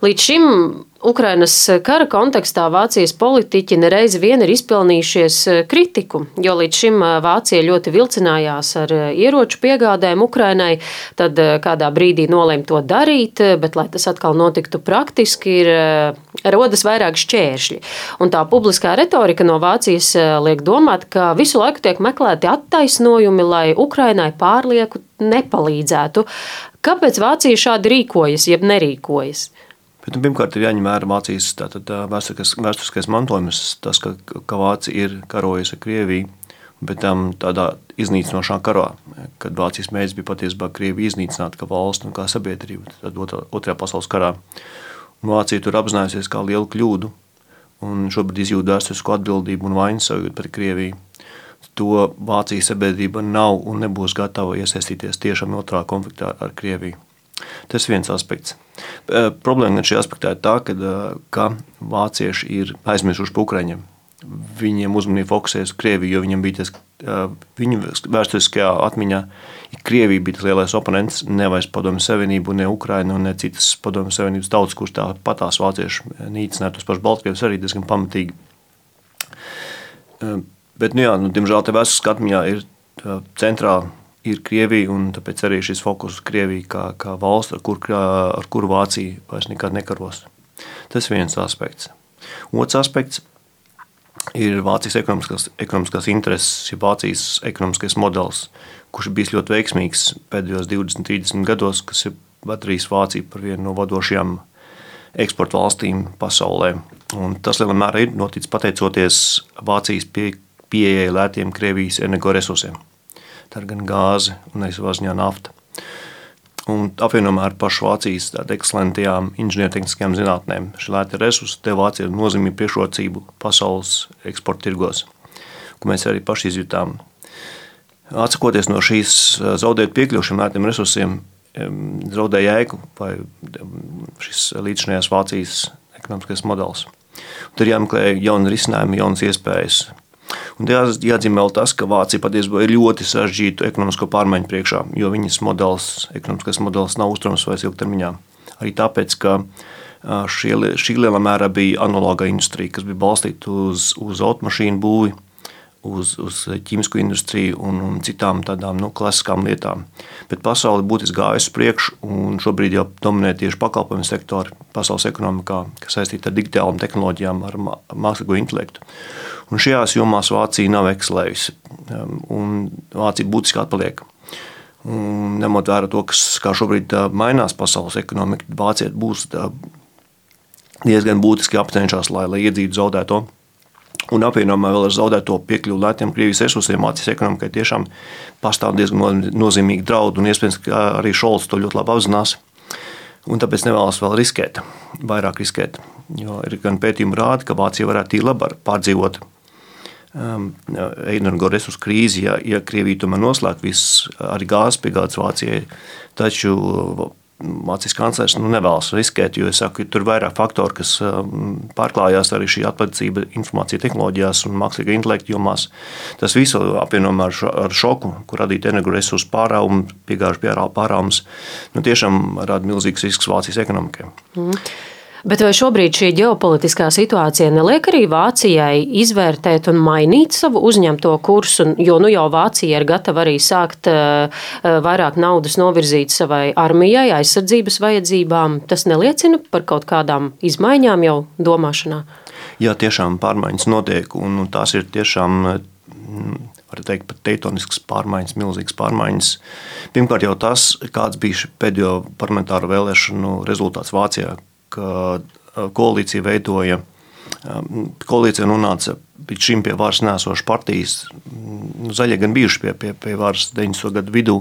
Līdz šim Ukrainas kara kontekstā Vācijas politiķi nereiz vien ir izpelnījušies kritiku, jo līdz šim Vācija ļoti vilcinājās ar ieroču piegādēm Ukrainai, tad kādā brīdī nolēma to darīt, bet, lai tas atkal notiktu praktiski, ir rodas vairāk šķēršļi. Un tā publiskā retorika no Vācijas liek domāt, ka visu laiku tiek meklēti attaisnojumi, lai Ukrainai pārlieku nepalīdzētu. Kāpēc Vācija šādi rīkojas, jeb nerīkojas? Bet, nu, pirmkārt, ir jāņem vērā Vācijas vēsturiskais mantojums, tas, ka, ka Vācija ir karojusi ar Krieviju, bet tam tādā iznīcinošā karā, kad Vācijas mērķis bija patiesībā Krieviju iznīcināt kā valsts un kā sabiedrību, tad otrajā pasaules karā. Vācija tur apzinājusies kā lielu kļūdu un šobrīd izjūt vēsturisko atbildību un vainas sajūtu pret Krieviju. To Vācijas sabiedrība nav un nebūs gatava iesaistīties tiešām otrā konfliktā ar Krieviju. Tas ir viens aspekts. Problēma šajā aspektā ir tā, ka, ka vācieši ir aizmirsuši par Ukraiņiem. Viņiem uzmanība fokusējas uz Krieviju, jo viņam bija tas, viņu vēsturiskajā atmiņā, Krievija bija tas lielais oponents, nevis Padomju Savienību, ne Ukraina, ne citas Padomju Savienības tautas, kuras tāpatās vācieši nīcināja tos pašus Baltkrievus arī diezgan pamatīgi. Bet, nu jā, nu, diemžēl, tā vēsturiskā atmiņā ir centrā ir Krievija, un tāpēc arī šis fokus uz Krieviju kā, kā valsts, ar, kur, ar kuru Vācija vairs nekad nekaros. Tas ir viens aspekts. Otrs aspekts ir Vācijas ekonomiskās, ekonomiskās intereses, ja Vācijas ekonomiskais modelis, kurš ir bijis ļoti veiksmīgs pēdējos 20, 30 gados, kas ir padarījis Vāciju par vienu no vadošajām eksporta valstīm pasaulē. Un tas lielā mērā ir noticis pateicoties Vācijas pie, pieejai lētiem Krievijas energoresursiem tā ir gan gāze un savā ziņā nafta. Un apvienojumā ar pašu Vācijas ekscelentajām inženiertehniskajām zinātnēm šī lēta resursa deva Vācijai nozīmīgu priekšrocību pasaules eksporta tirgos, ko mēs arī paši izjutām. Atsakoties no šīs zaudēt piekļuvu šiem lētiem resursiem, zaudēja jēgu vai šis līdzinājās Vācijas ekonomiskais modelis. Tur jāmeklē jauni risinājumi, jaunas iespējas, Un jā, jāatzīmē vēl tas, ka Vācija patiesībā ir ļoti sarežģīta ekonomisko pārmaiņu priekšā, jo viņas modelis, ekonomiskais modelis nav uzturams vairs ilgtermiņā. Arī tāpēc, ka šie, šī lielā mērā bija analoga industrija, kas bija balstīta uz, uz automašīnu būvi, uz, uz ķīmisko industriju un, un citām tādām nu, klasiskām lietām. Bet pasaule būtiski gājusi uz priekšu, un šobrīd jau dominē tieši pakalpojumu sektori pasaules ekonomikā, kas saistīta ar digitālām tehnoloģijām, ar mākslīgo intelektu. Un šajās jomās Vācija nav ekselējusi, um, un Vācija būtiski atpaliek. Un, ņemot vērā to, kas šobrīd mainās pasaules ekonomika, Vācija būs diezgan būtiski apcenšas, lai, lai iedzītu zaudēto. Un apvienojumā vēl ar zaudēto piekļuvi lētiem Krievijas resursiem Vācijas ekonomikai tiešām pastāv diezgan nozīmīgi draudi, un iespējams, ka arī Šolts to ļoti labi apzinās. Un tāpēc nevēlas vēl riskēt, vairāk riskēt. Jo ir gan pētījumi rāda, ka Vācija varētu labi pārdzīvot um, energoresursu krīzi, ja, ja Krievija tomēr noslēgtu visas arī gāzes piegādes Vācijai. Taču Vācijas kanclers nu, nevēlas riskēt, jo saku, tur ir vairāk faktoru, kas um, pārklājās arī šī atpazīstība informācija tehnoloģijās un mākslīgā intelekta jomās. Tas viss apvienojumā ar, šo, ar šoku, kur radīta energoresursu pārāvums, piegāžu pārāvums, nu, tiešām rada milzīgs risks Vācijas ekonomikai. Mm. Bet vai šobrīd šī ģeopolitiskā situācija neliek arī Vācijai izvērtēt un mainīt savu uzņemto kursu? Jo nu jau Vācija ir gatava arī sākt uh, vairāk naudas novirzīt savai armijai, aizsardzības vajadzībām. Tas neliecina par kaut kādām izmaiņām jau domāšanā. Jā, tiešām pārmaiņas notiek, un tās ir tiešām var teikt, pat teiktoniskas pārmaiņas, milzīgas pārmaiņas. Pirmkārt, jau tas, kāds bija pēdējo parlamentāro vēlēšanu rezultāts Vācijā, ka koalīcija veidoja. Koalīcija nonāca līdz šim pie varas nēsošas partijas. Nu, zaļie gan bijuši pie, pie, pie varas 90. gadu vidū,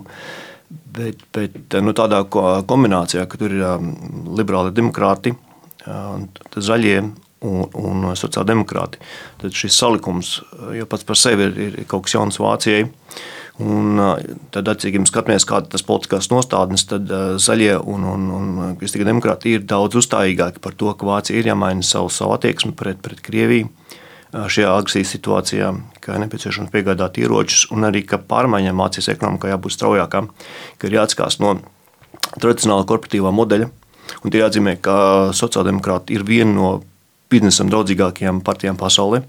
bet, bet nu, tādā kombinācijā, ka tur ir liberāli demokrāti, zaļie un, un sociāldemokrāti. Tad šis salikums jau pats par sevi ir, ir kaut kas jauns Vācijai. Un tad, attiecīgi, skatāmies, kāda ir tas politiskās nostādnes, tad zaļie un, un, un kristīgā demokrātija ir daudz uzstājīgāki par to, ka Vācija ir jāmaina savu, savu attieksmi pret, pret Krieviju šajā agresijas situācijā, ka ir nepieciešams piegādāt ieročus, un arī ka pārmaiņām Vācijas ekonomikā jābūt straujākām, ka ir jāatskās no tradicionāla korporatīvā modeļa, Un tie jāatzīmē, ka sociāldemokrāti ir viena no biznesam draudzīgākajām partijām pasaulē,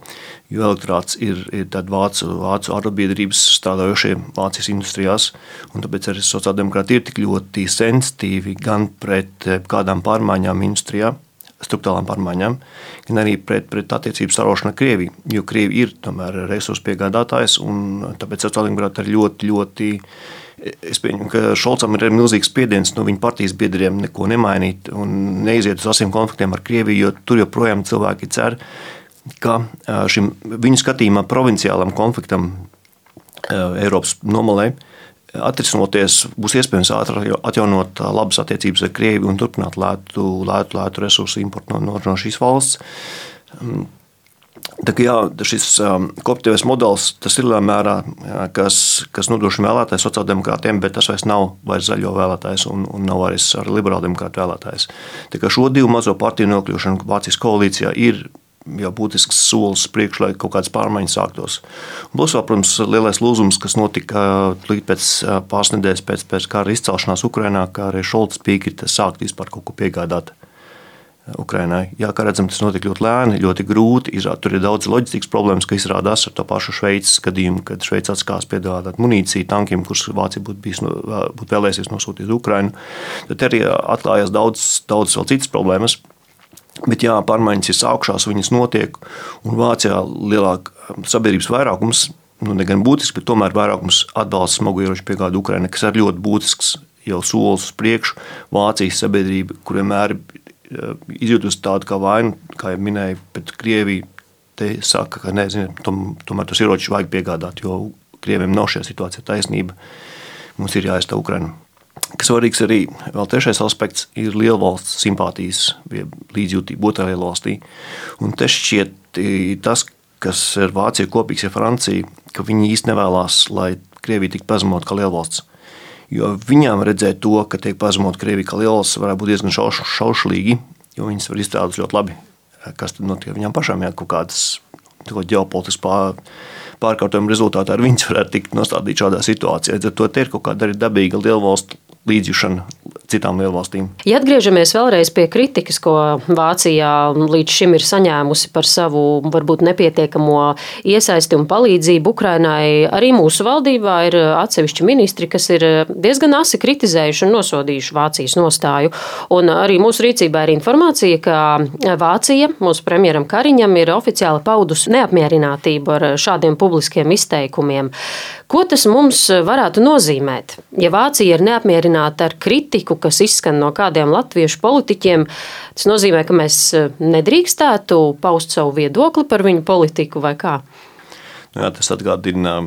jo elektorāts ir, ir vācu, vācu arotbiedrības strādājošie Vācijas industrijās. Tāpēc arī sociāldemokrāti ir tik ļoti sensitīvi gan pret eh, kādām pārmaiņām industrijā, struktūrālām pārmaiņām, gan arī pret, pret attiecību sarošanu ar Krieviju. Jo Krievija ir tomēr resursu piegādātājs, un tāpēc sociāldemokrāti ir ļoti, ļoti Es pieņemu, ka Šolcam ir milzīgs spiediens no viņa partijas biedriem neko nemainīt un neiziet uz asiem konfliktiem ar Krieviju, jo tur joprojām cilvēki cer, ka šim viņu skatījumā provinciālam konfliktam Eiropas nomalē atrisinoties, būs iespējams ātri atjaunot labas attiecības ar Krieviju un turpināt lētu, lētu, lētu resursu importu no, no šīs valsts. Tā kā jā, šis kopīgais modelis ir lielā mērā, jā, kas, kas nodrošina vēlētājs sociāldemokrātiem, bet tas vairs nav vairs zaļo vēlētājs un, un nav vairs ar liberālu demokrātu vēlētājs. Tā šo divu mazo partiju nokļūšana Vācijas koalīcijā ir jau būtisks solis priekš, lai kaut kādas pārmaiņas sāktos. Plus, vēl, protams, lielais lūzums, kas notika līdz pēc pāris nedēļas pēc, pēc kara izcelšanās Ukrajinā, kā arī Šolts piekrita sākt vispār kaut ko piegādāt. Ukrainai. Jā, kā redzam, tas notika ļoti lēni, ļoti grūti. Izrād, tur ir daudz loģistikas problēmas, kas izrādās ar to pašu Šveices gadījumu, kad Šveice atskās piedāvāt munīciju tankiem, kurus Vācija būtu, bijis, būtu vēlēsies nosūtīt uz Ukrajinu. Tad arī atklājās daudz, daudz vēl citas problēmas. Bet jā, pārmaiņas ir sākušās, viņas notiek, un Vācijā lielāka sabiedrības vairākums, nu, ne gan būtisks, bet tomēr vairākums atbalsta smagu ieroču piegādi Ukraiņai, kas ir ļoti būtisks jau solis uz priekšu. Vācijas sabiedrība, kur vienmēr izjūtas tādu kā vainu, kā jau minēju, bet Krievija te saka, ka nezinu, tom, tomēr tos ieročus vajag piegādāt, jo Krieviem nav šajā situācijā taisnība. Mums ir jāaizstāv Ukraina. Svarīgs arī vēl trešais aspekts ir lielvalsts simpātijas, līdzjūtība otrā lielvalstī. Un tas šķiet tas, kas ir Vācija kopīgs ar Franciju, ka viņi īsti nevēlas, lai Krievija tiktu pazemota kā lielvalsts. Jo viņām redzēt to, ka tiek pazemot Krievija kā liels, varētu būt diezgan šauš, šaušlīgi, jo viņas var izstrādāt ļoti labi, kas tad notiek viņām pašām, ja kaut kādas ģeopolitiskas pār, pārkārtojuma rezultātā ar viņas varētu tikt nostādīt šādā situācijā. Tad ir kaut kāda arī dabīga lielvalstu līdzjūšana citām lielvalstīm. Ja atgriežamies vēlreiz pie kritikas, ko Vācijā līdz šim ir saņēmusi par savu varbūt nepietiekamo iesaisti un palīdzību Ukrainai, arī mūsu valdībā ir atsevišķi ministri, kas ir diezgan asi kritizējuši un nosodījuši Vācijas nostāju. Un arī mūsu rīcībā ir informācija, ka Vācija mūsu premjeram Kariņam ir oficiāli paudusi neapmierinātību ar šādiem publiskiem izteikumiem. Ko tas mums varētu nozīmēt? Ja Vācija ir neapmierināta ar kritiku, kas izskan no kādiem latviešu politiķiem, tas nozīmē, ka mēs eh, nedrīkstētu paust savu viedokli par viņu politiku vai kā? Nu jā, tas atgādina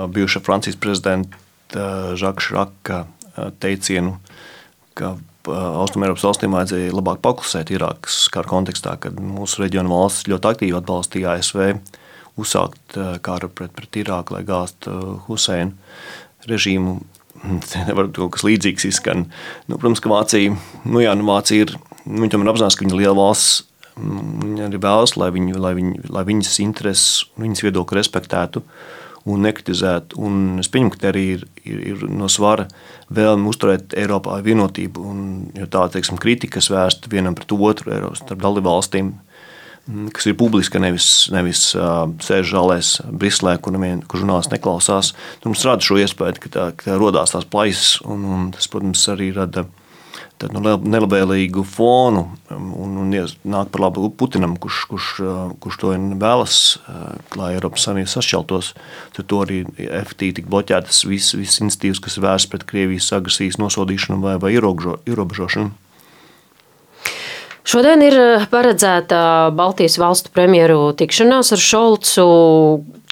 bijušā Francijas prezidenta Žaka Šraka teicienu, ka Austrumēropas valstīm vajadzēja labāk paklusēt Irākas kara kontekstā, kad mūsu reģiona valsts ļoti aktīvi atbalstīja ASV uzsākt karu pret, pret Irāku, lai gāztu Huseinu režīmu. Nevar kaut kas līdzīgs izskan. Nu, protams, ka Vācija, nu jā, nu Vācija ir, nu, viņi tomēr apzinās, ka viņa liela valsts, viņa arī vēlas, lai, viņu, lai, viņu, lai viņas intereses un viņas viedokli respektētu un nekritizētu. Un es pieņemu, ka arī ir, ir, ir no svara vēlme uzturēt Eiropā vienotību. Un, jo tā teiksim, kritika, kas vērsta vienam pret otru Eiropas starp dalībvalstīm, Mm, kas ir publiska, nevis, nevis sēž žālēs Briselē, kur, nevien, kur žurnālisti neklausās. Tur mums rada šo iespēju, ka, tā, ka radās tās plaisas, un, un tas, protams, arī rada tādu nu, nelabvēlīgu fonu um, un, un nāk par labu Putinam, kurš, kurš, kurš to vēlas, lai Eiropas Savienība sašķeltos. Tad to arī efektīvi tika bloķētas visas, visas institīvas, kas vērstas pret Krievijas agresijas nosodīšanu vai, vai ierobežošanu. Šodien ir eh, paredzēta Baltijas valstu premjeru tikšanās ar Šolcu.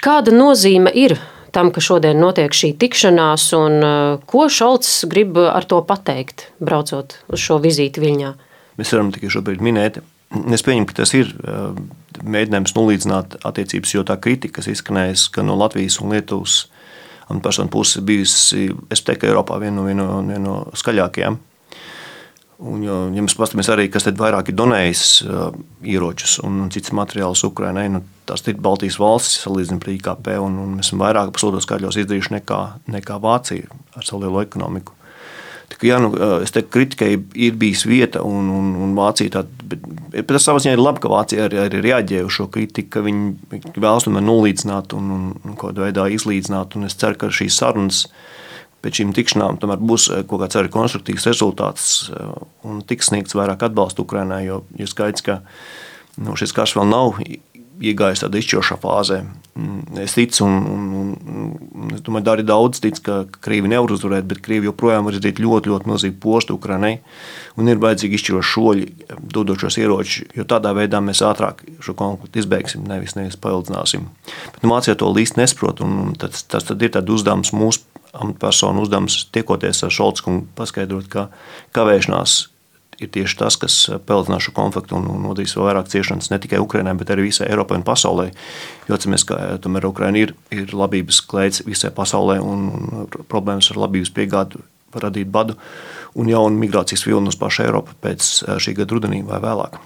Kāda nozīme ir tam, ka šodien notiek šī tikšanās, un eh, ko Šolts grib ar to pateikt, braucot uz šo vizīti Viļņā? Mēs varam tikai šobrīd minēt. Es pieņemu, ka tas ir eh, mēģinājums nolīdzināt attiecības, jo tā kritika, kas izskanējusi gan no Latvijas un Lietuvas un personu puses, bijusi, es teiktu, Eiropā viena no, vien no, vien no skaļākajām. Un, ja, mēs paskatāmies arī, kas vairāk ir donējis uh, ieročus un, citas materiālus Ukraiņai, nu, tās ir Baltijas valstis, salīdzinot ar IKP, un, un mēs esam vairāk pasaules skaļos izdarījuši nekā, nekā Vācija ar savu lielo ekonomiku. Tā, jā, nu, es teiktu, kritikai ir bijis vieta, un, un, un Vācija bet tas savā ziņā ir labi, ka Vācija arī, arī reaģē uz šo kritiku, ka viņi vēlas tomēr nolīdzināt un, un, un kādā veidā izlīdzināt, un es ceru, ka šīs sarunas pēc šīm tikšanām tomēr būs kaut kāds arī konstruktīvs rezultāts un tiks sniegts vairāk atbalsta Ukrainai, jo ir skaidrs, ka nu, šis karš vēl nav iegājis tādā izšķirošā fāzē. Mm, es ticu, un, un, un es domāju, arī daudz tic, ka Krievi nevar uzvarēt, bet Krievi joprojām var izdarīt ļoti, ļoti milzīgu postu Ukrainai. Un ir vajadzīgi izšķiroši soļi, dodot šos ieročus, jo tādā veidā mēs ātrāk šo konfliktu izbeigsim, nevis, nevis paildzināsim. Bet nu, Mācijā to līsti nesaprot, un tas, tas ir tāds uzdevums mūsu amatpersonu uzdevums, tiekoties ar Šolcu kungu, paskaidrot, ka kavēšanās ir tieši tas, kas pelnās šo konfliktu un nodīs vēl vairāk ciešanas ne tikai Ukraiņai, bet arī visai Eiropai un pasaulē. Jo atceramies, ka tomēr Ukraiņa ir, ir labības klēts visai pasaulē un, un problēmas ar labības piegādi var radīt badu un jaunu migrācijas vilnu uz pašu Eiropu pēc šī gada rudenī vai vēlāk.